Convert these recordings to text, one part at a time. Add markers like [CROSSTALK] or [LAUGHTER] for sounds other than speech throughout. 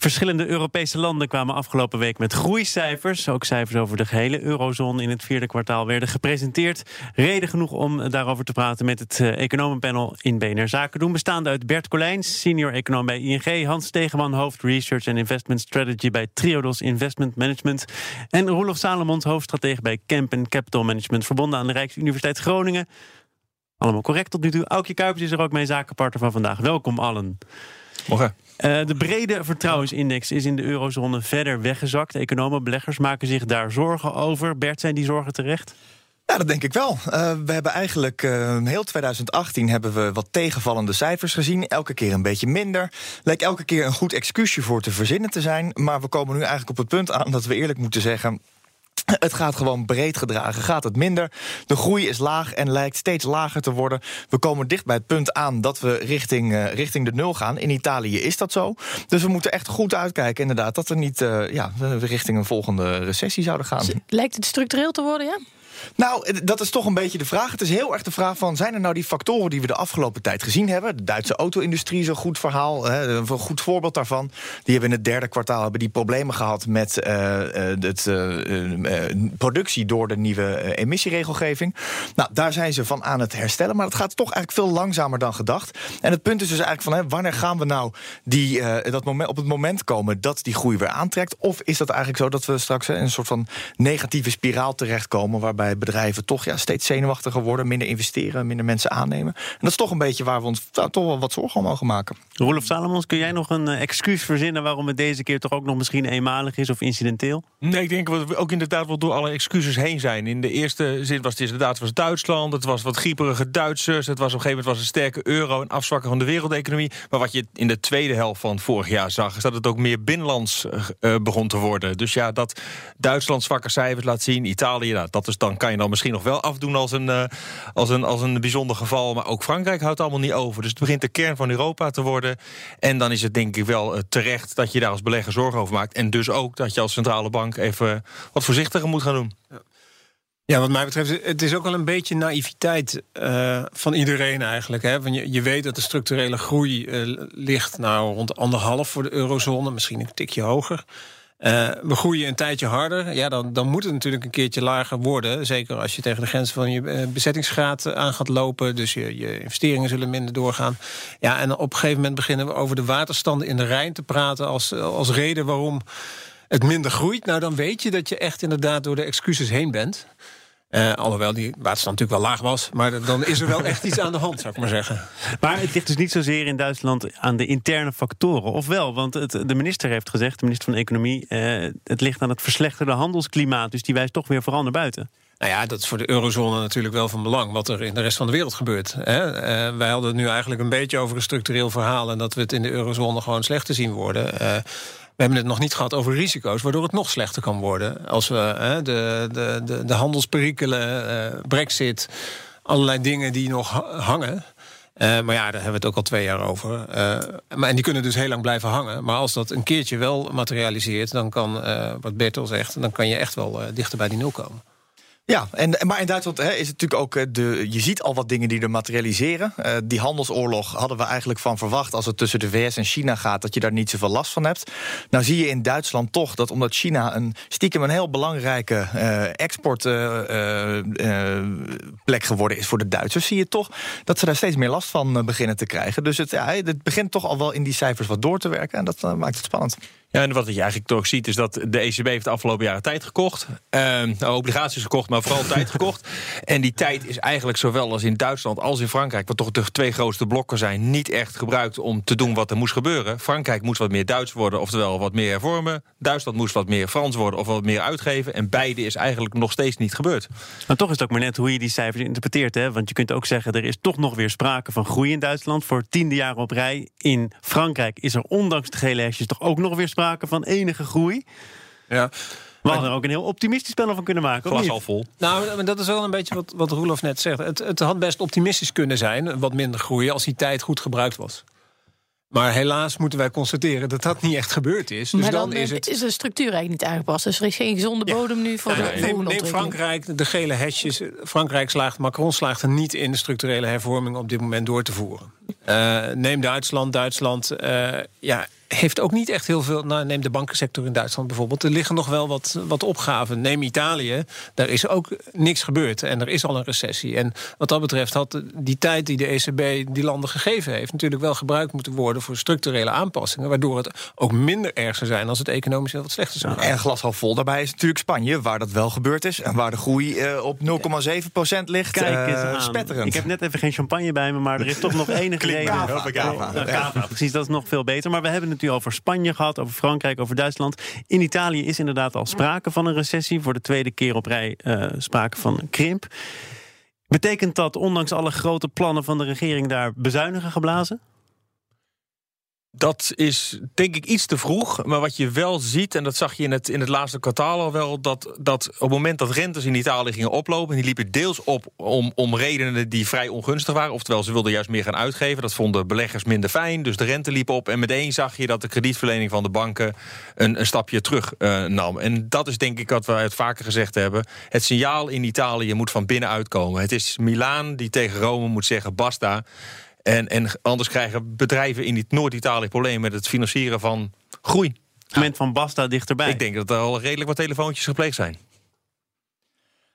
Verschillende Europese landen kwamen afgelopen week met groeicijfers. Ook cijfers over de gehele eurozone in het vierde kwartaal werden gepresenteerd. Reden genoeg om daarover te praten met het eh, economenpanel in BNR Zaken doen. Bestaande uit Bert Colijns, senior econoom bij ING. Hans Stegeman, hoofd Research and Investment Strategy bij Triodos Investment Management. En Roelof Salomons, hoofdstratege bij Kempen Capital Management. Verbonden aan de Rijksuniversiteit Groningen. Allemaal correct tot nu toe. Aukje Kuipers is er ook mijn zakenpartner van vandaag. Welkom allen. Morgen. Uh, de brede vertrouwensindex is in de eurozone verder weggezakt. Economen, beleggers maken zich daar zorgen over. Bert, zijn die zorgen terecht? Ja, dat denk ik wel. Uh, we hebben eigenlijk uh, heel 2018 hebben we wat tegenvallende cijfers gezien. Elke keer een beetje minder. Leek elke keer een goed excuusje voor te verzinnen te zijn. Maar we komen nu eigenlijk op het punt aan dat we eerlijk moeten zeggen. Het gaat gewoon breed gedragen, gaat het minder. De groei is laag en lijkt steeds lager te worden. We komen dicht bij het punt aan dat we richting, uh, richting de nul gaan. In Italië is dat zo. Dus we moeten echt goed uitkijken, inderdaad, dat we niet uh, ja, richting een volgende recessie zouden gaan. Lijkt het structureel te worden, ja? Nou, dat is toch een beetje de vraag. Het is heel erg de vraag van... zijn er nou die factoren die we de afgelopen tijd gezien hebben? De Duitse auto-industrie is een goed verhaal. Een goed voorbeeld daarvan. Die hebben in het derde kwartaal hebben die problemen gehad... met uh, het productie door de nieuwe emissieregelgeving. Nou, daar zijn ze van aan het herstellen. Maar het gaat toch eigenlijk veel langzamer dan gedacht. En het punt is dus eigenlijk van... Hè, wanneer gaan we nou die, dat moment, op het moment komen... dat die groei weer aantrekt? Of is dat eigenlijk zo dat we straks in een soort van negatieve spiraal terechtkomen... waarbij bedrijven toch ja, steeds zenuwachtiger worden, minder investeren, minder mensen aannemen. En dat is toch een beetje waar we ons nou, toch wel wat zorgen om mogen maken. Roelof Salomons, kun jij nog een uh, excuus verzinnen waarom het deze keer toch ook nog misschien eenmalig is of incidenteel? Nee, ik denk dat we ook inderdaad wel door alle excuses heen zijn. In de eerste zin was het inderdaad was Duitsland, het was wat grieperige Duitsers, het was op een gegeven moment was een sterke euro, een afzwakken van de wereldeconomie. Maar wat je in de tweede helft van vorig jaar zag, is dat het ook meer binnenlands uh, begon te worden. Dus ja, dat Duitsland zwakke cijfers laat zien, Italië, nou, dat is dan kan je dan misschien nog wel afdoen als een, uh, als, een, als een bijzonder geval. Maar ook Frankrijk houdt allemaal niet over. Dus het begint de kern van Europa te worden. En dan is het denk ik wel uh, terecht dat je daar als belegger zorgen over maakt. En dus ook dat je als centrale bank even wat voorzichtiger moet gaan doen. Ja. Wat mij betreft, het is ook wel een beetje naïviteit uh, van iedereen eigenlijk. Hè? Want je, je weet dat de structurele groei ligt nou rond anderhalf voor de eurozone, misschien een tikje hoger. Uh, we groeien een tijdje harder. Ja, dan, dan moet het natuurlijk een keertje lager worden. Zeker als je tegen de grens van je uh, bezettingsgraad aan gaat lopen. Dus je, je investeringen zullen minder doorgaan. Ja, en op een gegeven moment beginnen we over de waterstanden in de Rijn te praten... als, als reden waarom het minder groeit. Nou, dan weet je dat je echt inderdaad door de excuses heen bent. Uh, alhoewel die waterstand natuurlijk wel laag was. Maar dan is er wel echt iets aan de hand, zou ik maar zeggen. Maar het ligt dus niet zozeer in Duitsland aan de interne factoren. Of wel? Want het, de minister heeft gezegd, de minister van Economie... Uh, het ligt aan het verslechterde handelsklimaat. Dus die wijst toch weer vooral naar buiten. Nou ja, dat is voor de eurozone natuurlijk wel van belang... wat er in de rest van de wereld gebeurt. Hè? Uh, wij hadden het nu eigenlijk een beetje over een structureel verhaal... en dat we het in de eurozone gewoon slecht te zien worden... We hebben het nog niet gehad over risico's, waardoor het nog slechter kan worden. Als we hè, de, de, de, de handelsperikelen, uh, brexit, allerlei dingen die nog hangen. Uh, maar ja, daar hebben we het ook al twee jaar over. Uh, maar, en die kunnen dus heel lang blijven hangen. Maar als dat een keertje wel materialiseert, dan kan, wat Bertel zegt, dan kan je echt wel dichter bij die nul komen. Ja, en, maar in Duitsland hè, is het natuurlijk ook. eh, De, je ziet al wat dingen die er materialiseren. Uh, die handelsoorlog hadden we eigenlijk van verwacht. als het tussen de VS en China gaat. dat je daar niet zoveel last van hebt. Nou zie je in Duitsland toch dat omdat China een stiekem een heel belangrijke uh, exportplek geworden is voor de Duitsers. zie je toch dat ze daar steeds meer last van beginnen te krijgen. Dus het, ja, het begint toch al wel in die cijfers wat door te werken. En dat maakt het spannend. Ja, en wat je eigenlijk toch ziet is dat de ECB heeft de afgelopen jaren tijd gekocht. Uh, nou, obligaties gekocht, maar vooral tijd [LAUGHS] gekocht. En die tijd is eigenlijk zowel als in Duitsland als in Frankrijk... wat toch de twee grootste blokken zijn, niet echt gebruikt om te doen wat er moest gebeuren. Frankrijk moest wat meer Duits worden, oftewel wat meer hervormen. Duitsland moest wat meer Frans worden of wat meer uitgeven. En beide is eigenlijk nog steeds niet gebeurd. Maar toch is het ook maar net hoe je die cijfers interpreteert. Hè? Want je kunt ook zeggen, er is toch nog weer sprake van groei in Duitsland... voor tiende jaar op rij. In Frankrijk is er ondanks de gele hesjes toch ook nog weer sprake sprake van enige groei. Ja. We hadden er ook een heel optimistisch panel van kunnen maken. Glas niet? al vol. Nou, maar dat is wel een beetje wat, wat Roelof net zegt. Het, het had best optimistisch kunnen zijn, wat minder groeien, als die tijd goed gebruikt was. Maar helaas moeten wij constateren dat dat niet echt gebeurd is. Dus maar dan, dan, is eh, het. is de structuur eigenlijk niet aangepast. Dus er is geen gezonde bodem nu voor de neem, volgende neem. Frankrijk, de gele hesjes. Frankrijk slaagt, Macron slaagt er niet in de structurele hervorming op dit moment door te voeren. Eh, neem Duitsland. Duitsland eh, ja, heeft ook niet echt heel veel. Nou, neem de bankensector in Duitsland bijvoorbeeld. Er liggen nog wel wat, wat opgaven. Neem Italië. Daar is ook niks gebeurd. En er is al een recessie. En wat dat betreft had die tijd die de ECB die landen gegeven heeft, natuurlijk wel gebruikt moeten worden voor structurele aanpassingen. Waardoor het ook minder erg zou zijn als het economisch heel wat slechter zou gaan. En glashalf vol daarbij is natuurlijk Spanje, waar dat wel gebeurd is. En waar de groei eh, op 0,7% ligt. Kijk eens Eh, spetterend. Ik heb net even geen champagne bij me, maar er is toch nog [LAUGHS] enige reden. Kava, kava. Ja, kava, precies, dat is nog veel beter. Maar we hebben het nu over Spanje gehad, over Frankrijk, over Duitsland. In Italië is inderdaad al sprake van een recessie. Voor de tweede keer op rij eh, sprake van een krimp. Betekent dat, ondanks alle grote plannen van de regering, daar bezuinigen geblazen? Dat is denk ik iets te vroeg. Maar wat je wel ziet, en dat zag je in het, in het laatste kwartaal al wel... Dat, dat op het moment dat rentes in Italië gingen oplopen... en die liepen deels op om, om redenen die vrij ongunstig waren... oftewel ze wilden juist meer gaan uitgeven. Dat vonden beleggers minder fijn, dus de rente liep op... en meteen zag je dat de kredietverlening van de banken... een, een stapje terug eh, nam. En dat is denk ik wat we het vaker gezegd hebben. Het signaal in Italië moet van binnenuit komen. Het is Milaan die tegen Rome moet zeggen basta... En, en anders krijgen bedrijven in Noord-Italië problemen met het financieren van groei. Het moment van Basta dichterbij. Ik denk dat er al redelijk wat telefoontjes gepleegd zijn.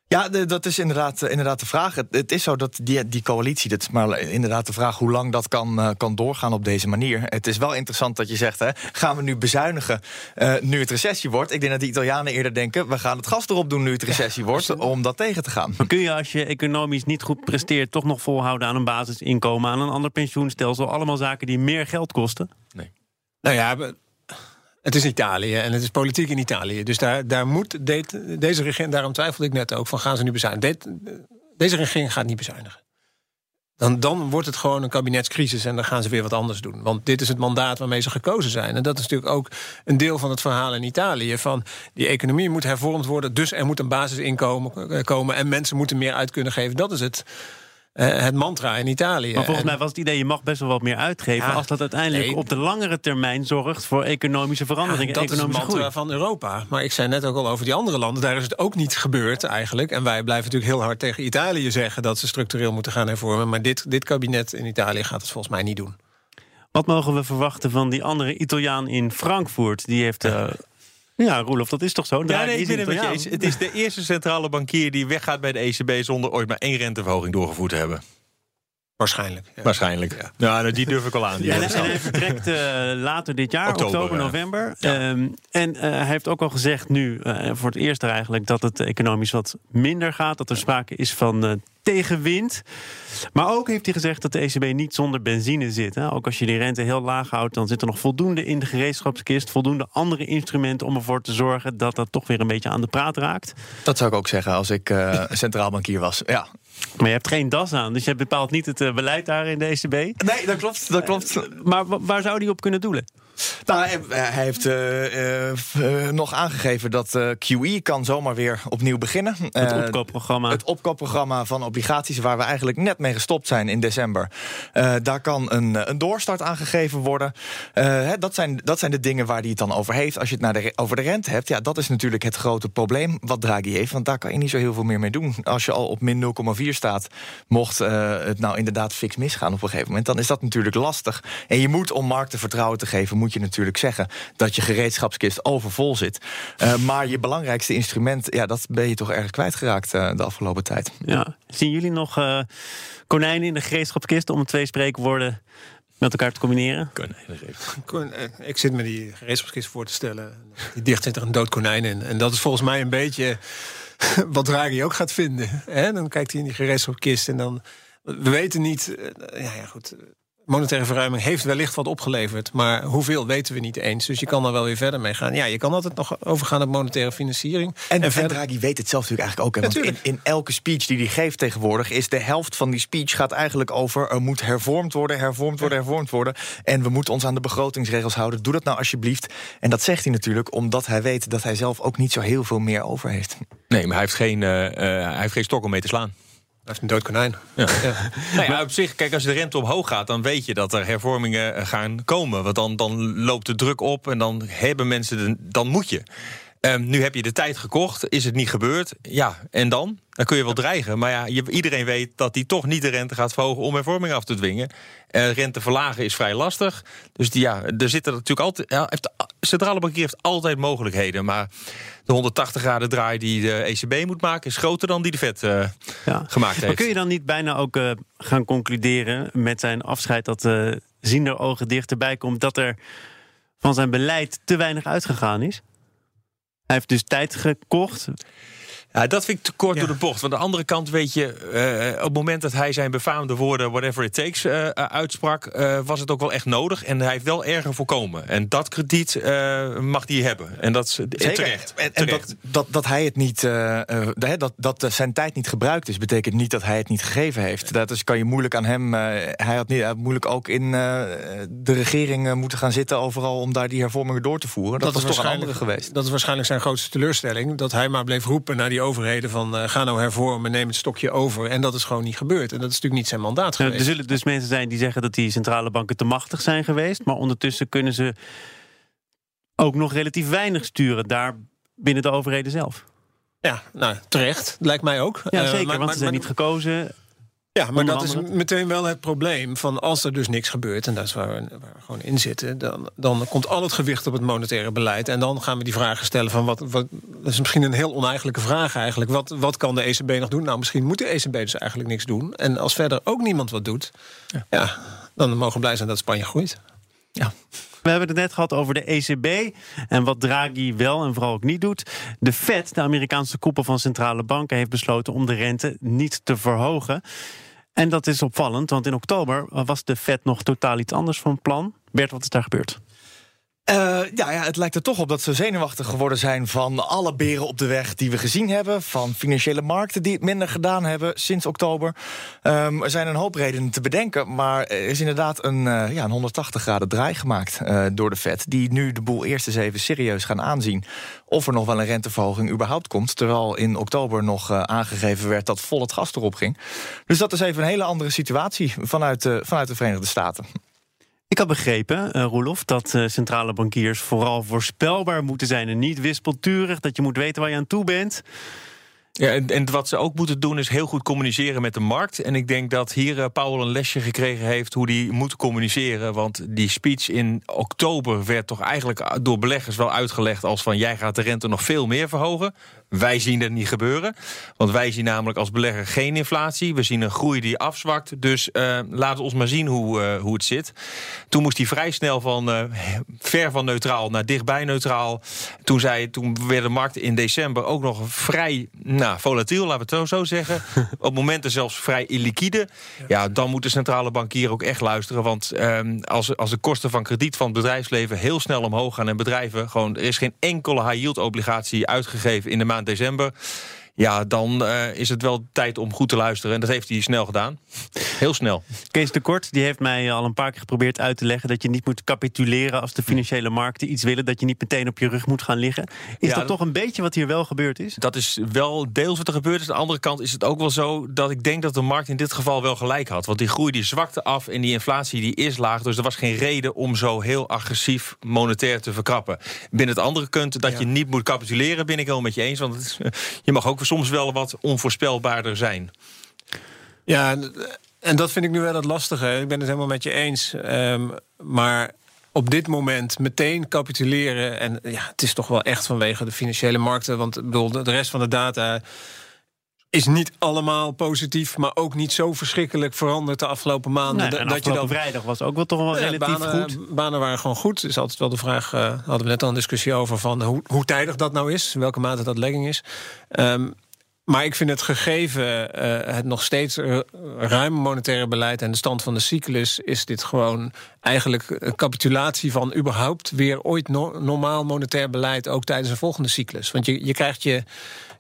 Ja, de- dat is inderdaad, eh, inderdaad de vraag. Het, het is zo dat die, die coalitie, dat is maar inderdaad de vraag hoe lang dat kan, eh, kan doorgaan op deze manier. Het is wel interessant dat je zegt, hè, gaan we nu bezuinigen eh, nu het recessie wordt? Ik denk dat de Italianen eerder denken, we gaan het gas erop doen nu het recessie wordt, om dat tegen te gaan. Maar kun je als je economisch niet goed presteert... toch nog volhouden aan een basisinkomen, aan een ander pensioenstelsel... allemaal zaken die meer geld kosten? Nou ja, het is Italië en het is politiek in Italië. Dus daar, daar moet de- deze regering, daarom twijfelde ik net ook van gaan ze nu bezuinigen. Dit- deze regering gaat niet bezuinigen. Dan, dan wordt het gewoon een kabinetscrisis en dan gaan ze weer wat anders doen. Want dit is het mandaat waarmee ze gekozen zijn. En dat is natuurlijk ook een deel van het verhaal in Italië. Van die economie moet hervormd worden, dus er moet een basisinkomen eh, komen en mensen moeten meer uit kunnen geven. Dat is het, het mantra in Italië. Maar volgens En- mij was het idee, je mag best wel wat meer uitgeven... Ja, als dat uiteindelijk nee. op de langere termijn zorgt... voor economische veranderingen, dat is het economische mantra groei. van Europa. Maar ik zei net ook al over die andere landen. Daar is het ook niet gebeurd eigenlijk. En wij blijven natuurlijk heel hard tegen Italië zeggen... dat ze structureel moeten gaan hervormen. Maar dit, dit kabinet in Italië gaat het volgens mij niet doen. Wat mogen we verwachten van die andere Italiaan in Frankfurt? Die heeft... [LAUGHS] eh, ja, Roelof, dat is toch zo? Ja, nee, ik ben het met je eens. Het is de eerste centrale bankier die weggaat bij de ECB... zonder ooit maar één renteverhoging doorgevoerd te hebben. Waarschijnlijk. Ja. Waarschijnlijk. Ja, nou, die durf ik al aan. Die En, hij vertrekt eh, later dit jaar, oktober, Oktober, ja. november. Ehm, en eh, hij heeft ook al gezegd nu, eh, voor het eerst eigenlijk... dat het economisch wat minder gaat. Dat er sprake is van eh, tegenwind. Maar ook heeft hij gezegd dat de ECB niet zonder benzine zit. Hè. Ook als je die rente heel laag houdt... dan zit er nog voldoende in de gereedschapskist. Voldoende andere instrumenten om ervoor te zorgen... dat dat toch weer een beetje aan de praat raakt. Dat zou ik ook zeggen als ik eh, centraal bankier was. Ja. Maar je hebt geen das aan, dus je bepaalt niet het eh, beleid daar in de ECB. Nee, dat klopt. Dat klopt. Maar wa- waar zou die op kunnen doelen? Nou, hij, hij heeft eh, eh, eh, nog aangegeven dat eh, QE kan zomaar weer opnieuw beginnen. Het Eh, opkoopprogramma. Het opkoopprogramma van obligaties waar we eigenlijk net mee gestopt zijn in december. Eh, daar kan een, eh, een doorstart aan gegeven worden. Eh, hè, dat, zijn, dat zijn de dingen waar hij het dan over heeft. Als je het naar de, over de rente hebt, ja, dat is natuurlijk het grote probleem wat Draghi heeft. Want daar kan je niet zo heel veel meer mee doen. Als je al op min 0,4 staat, mocht eh, het nou inderdaad fix misgaan op een gegeven moment, dan is dat natuurlijk lastig. En je moet om markten vertrouwen te geven, moet je natuurlijk zeggen dat je gereedschapskist overvol zit. Eh, maar je belangrijkste instrument, ja, dat ben je toch erg kwijtgeraakt eh, de afgelopen tijd. Ja. Zien jullie nog eh, konijnen in de gereedschapskist om twee spreekwoorden met elkaar te combineren? Kon- eh, Ik zit me die gereedschapskist voor te stellen. Die dicht zit er een dood konijn in. En dat is volgens mij een beetje [LAUGHS] wat Draghi ook gaat vinden. Hè? Dan kijkt hij in die gereedschapskist en dan... We weten niet... Ja, ja goed. Monetaire verruiming heeft wellicht wat opgeleverd. Maar hoeveel weten we niet eens. Dus je kan er wel weer verder mee gaan. Ja, je kan altijd nog overgaan op monetaire financiering. En, en, en Draghi weet het zelf natuurlijk eigenlijk ook. Hè? Want in, in, elke speech die hij geeft tegenwoordig... is de helft van die speech gaat eigenlijk over... er moet hervormd worden, hervormd worden, hervormd worden. En we moeten ons aan de begrotingsregels houden. Doe dat nou alsjeblieft. En dat zegt hij natuurlijk omdat hij weet... dat hij zelf ook niet zo heel veel meer over heeft. Nee, maar hij heeft geen, uh, uh, hij heeft geen stok om mee te slaan heeft een dood konijn. Ja. ja. [LAUGHS] nou ja, op zich, kijk, als de rente omhoog gaat, dan weet je dat er hervormingen gaan komen. Want dan, dan loopt de druk op en dan hebben mensen, de, dan moet je. Um, nu heb je de tijd gekocht, is het niet gebeurd. Ja, en dan? Dan kun je wel dreigen. Maar ja, je, iedereen weet dat hij toch niet de rente gaat verhogen om hervorming af te dwingen. Uh, rente verlagen is vrij lastig. Dus die, ja, er zitten natuurlijk altijd. Ja, heeft, de centrale bankier heeft altijd mogelijkheden. Maar de 180 graden draai die de ECB moet maken, is groter dan die de uh, ja. gemaakt heeft. Maar kun je dan niet bijna ook uh, gaan concluderen met zijn afscheid dat ziender ogen dichterbij komt dat er van zijn beleid te weinig uitgegaan is? Hij heeft dus tijd gekocht. Ja, dat vind ik te kort door de bocht. Van de andere kant weet je, uh, op het moment dat hij zijn befaamde woorden whatever it takes uh, uitsprak, uh, was het ook wel echt nodig. En hij heeft wel erger voorkomen. En dat krediet mag hij hebben. En dat is terecht. En, en dat, dat, dat hij het niet, dat, dat zijn tijd niet gebruikt is, betekent niet dat hij het niet gegeven heeft. Dat is, kan je moeilijk aan hem. hij had niet, hij had moeilijk ook in de regering moeten gaan zitten overal om daar die hervormingen door te voeren. Dat, dat was toch een andere geweest. Dat is waarschijnlijk zijn grootste teleurstelling. Dat hij maar bleef roepen naar die overheden van uh, ga nou hervormen, neem het stokje over. En dat is gewoon niet gebeurd. En dat is natuurlijk niet zijn mandaat geweest. er zullen dus mensen zijn die zeggen dat die centrale banken te machtig zijn geweest. Maar ondertussen kunnen ze ook nog relatief weinig sturen daar binnen de overheden zelf. Ja, nou terecht. Lijkt mij ook. Ja, eh, zeker, uh, maar, want ze zijn niet gekozen. Ja, maar dat is meteen wel het probleem van als er dus niks gebeurt, en dat is waar we, waar we, gewoon in zitten, dan, dan komt al het gewicht op het monetaire beleid. En dan gaan we die vragen stellen van wat, wat dat is misschien een heel oneigenlijke vraag eigenlijk. Wat, wat kan de ECB nog doen? Nou, misschien moet de ECB dus eigenlijk niks doen. En als verder ook niemand wat doet, ja, ja dan mogen we blij zijn dat Spanje groeit. Ja. We hebben het net gehad over de ECB en wat Draghi wel en vooral ook niet doet. De Fed, de Amerikaanse koepel van centrale banken, heeft besloten om de rente niet te verhogen. En dat is opvallend, want in oktober was de Fed nog totaal iets anders van plan. Bert, wat is daar gebeurd? Uh, ja, ja, het lijkt er toch op dat ze zenuwachtig geworden zijn van alle beren op de weg die we gezien hebben. Van financiële markten die het minder gedaan hebben sinds oktober. Um, er zijn een hoop redenen te bedenken, maar er is inderdaad een, uh, ja, een 180 graden draai gemaakt uh, door de Fed. Die nu de boel eerst eens even serieus gaan aanzien. Of er nog wel een renteverhoging überhaupt komt. Terwijl in oktober nog aangegeven werd dat vol het gas erop ging. Dus dat is even een hele andere situatie vanuit, vanuit de Verenigde Staten. Ik had begrepen, uh, Roelof, dat uh, centrale bankiers vooral voorspelbaar moeten zijn en niet wispelturig. Dat je moet weten waar je aan toe bent. Ja, en, en, wat ze ook moeten doen is heel goed communiceren met de markt. En ik denk dat hier uh, Paul een lesje gekregen heeft hoe die moet communiceren. Want die speech in oktober werd toch eigenlijk door beleggers wel uitgelegd als van jij gaat de rente nog veel meer verhogen. Wij zien dat niet gebeuren. Want wij zien namelijk als belegger geen inflatie. We zien een groei die afzwakt. Dus uh, laat ons maar zien hoe, hoe het zit. Toen moest hij vrij snel van ver van neutraal naar dichtbij neutraal. Toen, zei, toen werd de markt in december ook nog vrij nou, volatiel, laten we het zo zeggen. [LAUGHS] Op momenten zelfs vrij illiquide. Ja, dan moet de centrale bankier ook echt luisteren. Want ehm, als, als de kosten van krediet van het bedrijfsleven heel snel omhoog gaan en bedrijven gewoon, er is geen enkele high yield obligatie uitgegeven in de maand december. Ja, dan uh, is het wel tijd om goed te luisteren. En dat heeft hij snel gedaan. Heel snel. Kees de Kort die heeft mij al een paar keer geprobeerd uit te leggen... dat je niet moet capituleren als de financiële markten iets willen. Dat je niet meteen op je rug moet gaan liggen. Is ja, dat toch een beetje wat hier wel gebeurd is? Dat is wel deels wat er gebeurd is. Aan de andere kant is het ook wel zo dat ik denk dat de markt in dit geval wel gelijk had. Want die groei die zwakte af en die inflatie die is laag. Dus er was geen reden om zo heel agressief monetair te verkrappen. Binnen het andere punt dat ja. je niet moet capituleren ben ik wel met je eens. Want is, je mag ook soms wel wat onvoorspelbaarder zijn. Ja, en dat vind ik nu wel het lastige. Ik ben het helemaal met je eens. Um, maar op dit moment meteen capituleren. En ja, het is toch wel echt vanwege de financiële markten. Want bedoel, de rest van de data is niet allemaal positief, maar ook niet zo verschrikkelijk veranderd de afgelopen maanden. Nee, dat je dan vrijdag was ook wel toch wel relatief banen, goed. Banen waren gewoon goed. Is altijd wel de vraag. Uh, hadden we net al een discussie over van hoe, hoe tijdig dat nou is, welke mate dat legging is. Um, Maar ik vind het gegeven uh, het nog steeds ruime monetaire beleid en de stand van de cyclus, is dit gewoon eigenlijk een capitulatie van überhaupt weer ooit no normaal monetair beleid, ook tijdens een volgende cyclus. Want je, je krijgt je,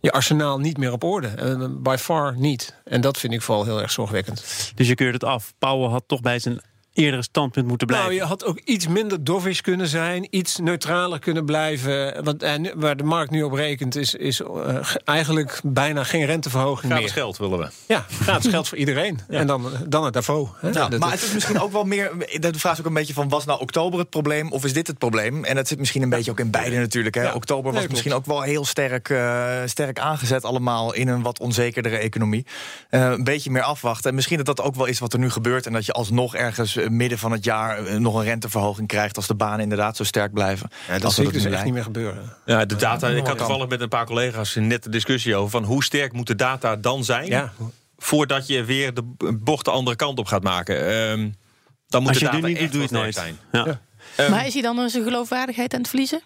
je arsenaal niet meer op orde. Uh, by far niet. En dat vind ik vooral heel erg zorgwekkend. Dus je keurt het af. Powell had toch bij zijn eerdere standpunt moeten blijven. Nou, je had ook iets minder dovish kunnen zijn, iets neutraler kunnen blijven. Want en, waar de markt nu op rekent, is, is uh, eigenlijk bijna geen renteverhoging gratis meer. geld willen we. Ja, gratis geld voor iedereen. Ja. En dan, dan het Davos. Hè? Ja, maar het is misschien ook wel meer. De vraag is ook een beetje van: was nou oktober het probleem of is dit het probleem? En dat zit misschien een beetje ook in beide natuurlijk. Hè? Ja. Oktober was nee, misschien ook wel heel sterk, uh, sterk aangezet, allemaal in een wat onzekerdere economie. Uh, een beetje meer afwachten. En misschien dat dat ook wel is wat er nu gebeurt. En dat je alsnog ergens midden van het jaar nog een renteverhoging krijgt als de banen inderdaad zo sterk blijven. Ja, dat zie ik dus echt niet meer gebeuren. Ja, de data. Ik had toevallig met een paar collega's net de discussie over van hoe sterk moet de data dan zijn ja. voordat je weer de bocht de andere kant op gaat maken. Um, dan moet als de je data nu niet doet, echt doe je het nooit. zijn. Ja. Um, maar is hij dan zijn geloofwaardigheid aan het verliezen?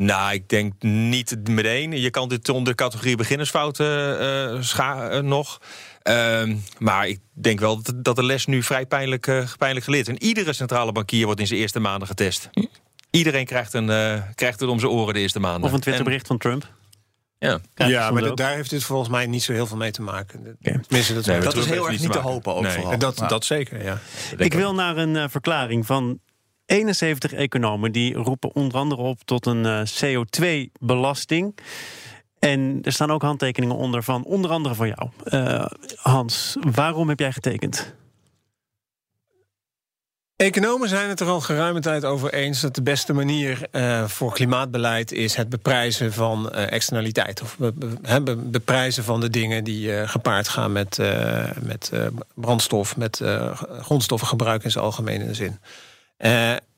Nou, ik denk niet meteen. Je kan dit onder de categorie beginnersfouten uh, scha uh, nog. Uh, maar ik denk wel dat, dat de les nu vrij pijnlijk, uh, pijnlijk geleerd is. En iedere centrale bankier wordt in zijn eerste maanden getest. Iedereen krijgt, een, uh, krijgt het om zijn oren de eerste maanden. Of een Twitterbericht van Trump. Ja, ja maar daar heeft dit volgens mij niet zo heel veel mee te maken. Okay. Tenminste, dat, nee, dat is heel erg niet te hopen ook nee. vooral. Dat, dat zeker, ja. Ik wil naar een uh, verklaring van 71 economen. Die roepen onder andere op tot een uh, CO2-belasting. En er staan ook handtekeningen onder van onder andere van jou. Uh, Hans, waarom heb jij getekend? Economen zijn het er al geruime tijd over eens dat de beste manier uh, voor klimaatbeleid is het beprijzen van uh, externaliteit. Of be, be, beprijzen van de dingen die gepaard gaan met, met brandstof, met grondstoffengebruik in zijn algemene zin.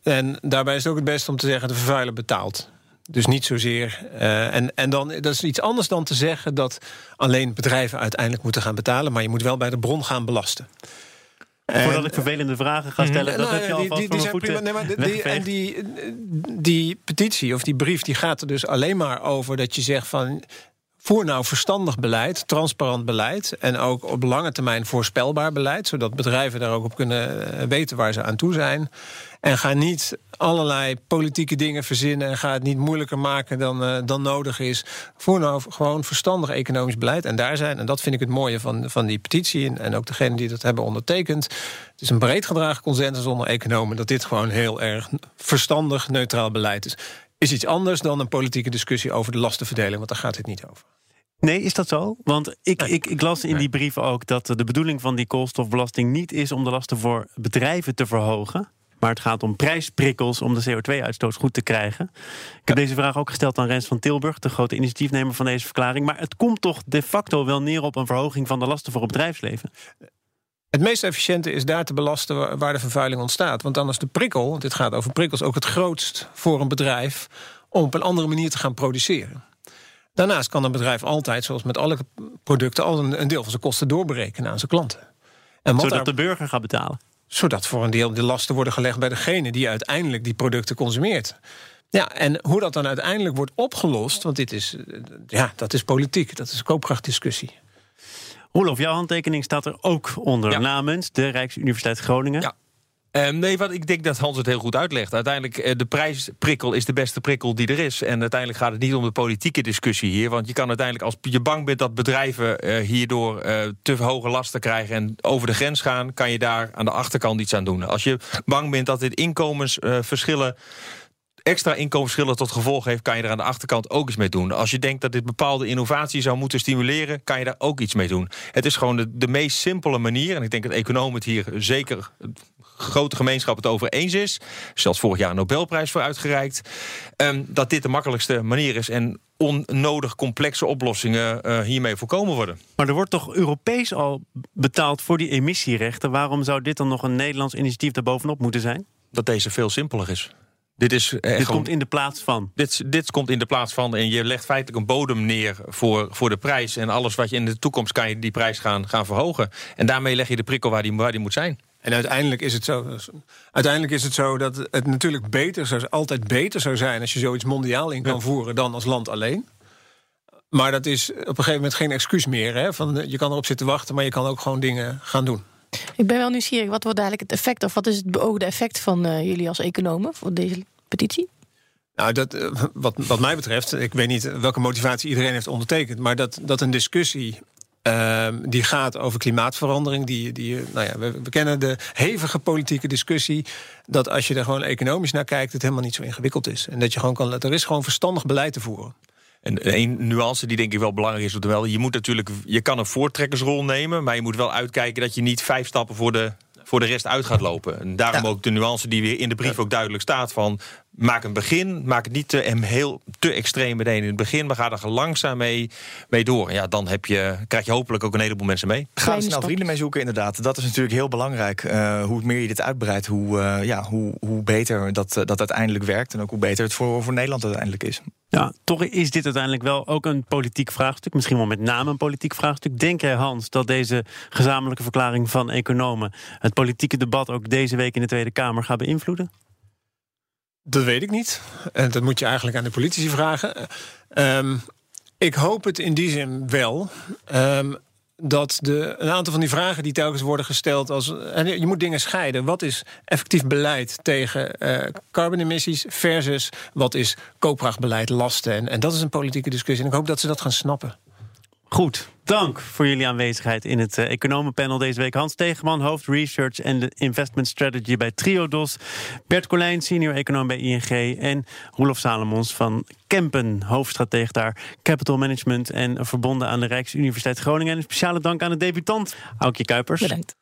En daarbij is het ook het beste om te zeggen: de vervuiler betaalt. Dus niet zozeer. Uh, en, en dan, dat is iets anders dan te zeggen dat alleen bedrijven uiteindelijk moeten gaan betalen. Maar je moet wel bij de bron gaan belasten. Voordat ik vervelende vragen ga stellen, dat nou, heb je alvast die, die van zijn prima. Nee, maar die, en die, die petitie of die brief die gaat er dus alleen maar over dat je zegt van voer nou verstandig beleid, transparant beleid en ook op lange termijn voorspelbaar beleid, zodat bedrijven daar ook op kunnen weten waar ze aan toe zijn. En ga niet allerlei politieke dingen verzinnen en ga het niet moeilijker maken dan, uh, dan nodig is. Voer nou gewoon verstandig economisch beleid. En daar zijn, en dat vind ik het mooie van, van die petitie en, en ook degenen die dat hebben ondertekend. Het is een breed gedragen consensus onder economen dat dit gewoon heel erg verstandig, neutraal beleid is. Is iets anders dan een politieke discussie over de lastenverdeling, want daar gaat het niet over. Nee, is dat zo? Want ik, nee. ik, ik las in die brieven ook dat de bedoeling van die koolstofbelasting niet is om de lasten voor bedrijven te verhogen. Maar het gaat om prijsprikkels om de CO2-uitstoot goed te krijgen. Ik heb deze vraag ook gesteld aan Rens van Tilburg, de grote initiatiefnemer van deze verklaring. Maar het komt toch de facto wel neer op een verhoging van de lasten voor het bedrijfsleven? Het meest efficiënte is daar te belasten waar de vervuiling ontstaat. Want dan is de prikkel, want dit gaat over prikkels, ook het grootst voor een bedrijf om op een andere manier te gaan produceren. Daarnaast kan een bedrijf altijd, zoals met alle producten, al een, deel van zijn kosten doorberekenen aan zijn klanten. En Zodat daar, de burger gaat betalen. Zodat voor een deel de lasten worden gelegd bij degene die uiteindelijk die producten consumeert. Ja, en hoe dat dan uiteindelijk wordt opgelost, want dit is, ja, dat is politiek, dat is koopkrachtdiscussie. Roelof, jouw handtekening staat er ook onder ja. namens de Rijksuniversiteit Groningen. Ja. Um, nee, wat ik denk dat Hans het heel goed uitlegt. Uiteindelijk, uh, de prijsprikkel is de beste prikkel die er is. En uiteindelijk gaat het niet om de politieke discussie hier. Want je kan uiteindelijk, als je bang bent dat bedrijven uh, hierdoor uh, te hoge lasten krijgen en over de grens gaan, kan je daar aan de achterkant iets aan doen. Als je bang bent dat dit inkomensverschillen extra inkomensverschillen tot gevolg heeft, kan je er aan de achterkant ook iets mee doen. Als je denkt dat dit bepaalde innovatie zou moeten stimuleren, kan je daar ook iets mee doen. Het is gewoon de, de meest simpele manier, en ik denk dat economen het hier zeker grote gemeenschap het over eens is. Zelfs vorig jaar een Nobelprijs voor uitgereikt. Um, dat dit de makkelijkste manier is en onnodig complexe oplossingen uh, hiermee voorkomen worden. Maar er wordt toch Europees al betaald voor die emissierechten? Waarom zou dit dan nog een Nederlands initiatief daarbovenop moeten zijn? Dat deze veel simpeler is. Dit, is, eh, dit gewoon, komt in de plaats van. Dit, dit komt in de plaats van. En je legt feitelijk een bodem neer voor, voor de prijs. En alles wat je in de toekomst kan je die prijs gaan, gaan verhogen. En daarmee leg je de prikkel waar die, waar die moet zijn. En uiteindelijk is het zo. Uiteindelijk is het zo dat het natuurlijk beter zou, altijd beter zou zijn als je zoiets mondiaal in kan ja. voeren dan als land alleen. Maar dat is op een gegeven moment geen excuus meer. Hè? Van, eh, je kan erop zitten wachten, maar je kan ook gewoon dingen gaan doen. Ik ben wel nieuwsgierig. Wat wordt eigenlijk het effect of wat is het beoogde effect van uh, jullie als economen voor deze petitie? Nou, dat, uh, wat, wat mij betreft, ik weet niet welke motivatie iedereen heeft ondertekend, maar dat, dat een discussie uh, die gaat over klimaatverandering. Die, die, nou ja, we, we, kennen de hevige politieke discussie. Dat als je er gewoon economisch naar kijkt, het helemaal niet zo ingewikkeld is. En dat je gewoon kan. Er is gewoon verstandig beleid te voeren. En een nuance die denk ik wel belangrijk is, wel, je moet natuurlijk, je kan een voortrekkersrol nemen, maar je moet wel uitkijken dat je niet vijf stappen voor de voor de rest uit gaat lopen. En daarom ook de nuance die weer in de brief ook duidelijk staat van maak een begin, maak het niet te, heel, te extreem meteen in het begin, maar ga er langzaam mee, mee door. Ja, dan heb je, krijg je hopelijk ook een heleboel mensen mee. Ga er snel vrienden mee zoeken, inderdaad. Dat is natuurlijk heel belangrijk. Uh, hoe meer je dit uitbreidt, hoe, uh, ja, hoe, hoe beter dat, dat uiteindelijk werkt en ook hoe beter het voor, voor Nederland uiteindelijk is. Ja, toch is dit uiteindelijk wel ook een politiek vraagstuk. Misschien wel met name een politiek vraagstuk. Denk jij, Hans, dat deze gezamenlijke verklaring van economen het politieke debat ook deze week in de Tweede Kamer gaat beïnvloeden? Dat weet ik niet. En dat moet je eigenlijk aan de politici vragen. Um, ik hoop het in die zin wel. Um, dat de, een aantal van die vragen die telkens worden gesteld als. Je moet dingen scheiden. Wat is effectief beleid tegen uh, carbonemissies versus wat is koopkrachtbeleid, lasten? En, en dat is een politieke discussie. En ik hoop dat ze dat gaan snappen. Goed, dank voor jullie aanwezigheid in het uh, economenpanel deze week. Hans Tegenman, hoofd Research en Investment Strategy bij Triodos. Bert Colijn, senior econoom bij ING. En Roelof Salomons van Kempen, hoofdstratege daar. Capital Management en verbonden aan de Rijksuniversiteit Groningen. En een speciale dank aan de debutant, Aukje Kuipers. Bedankt.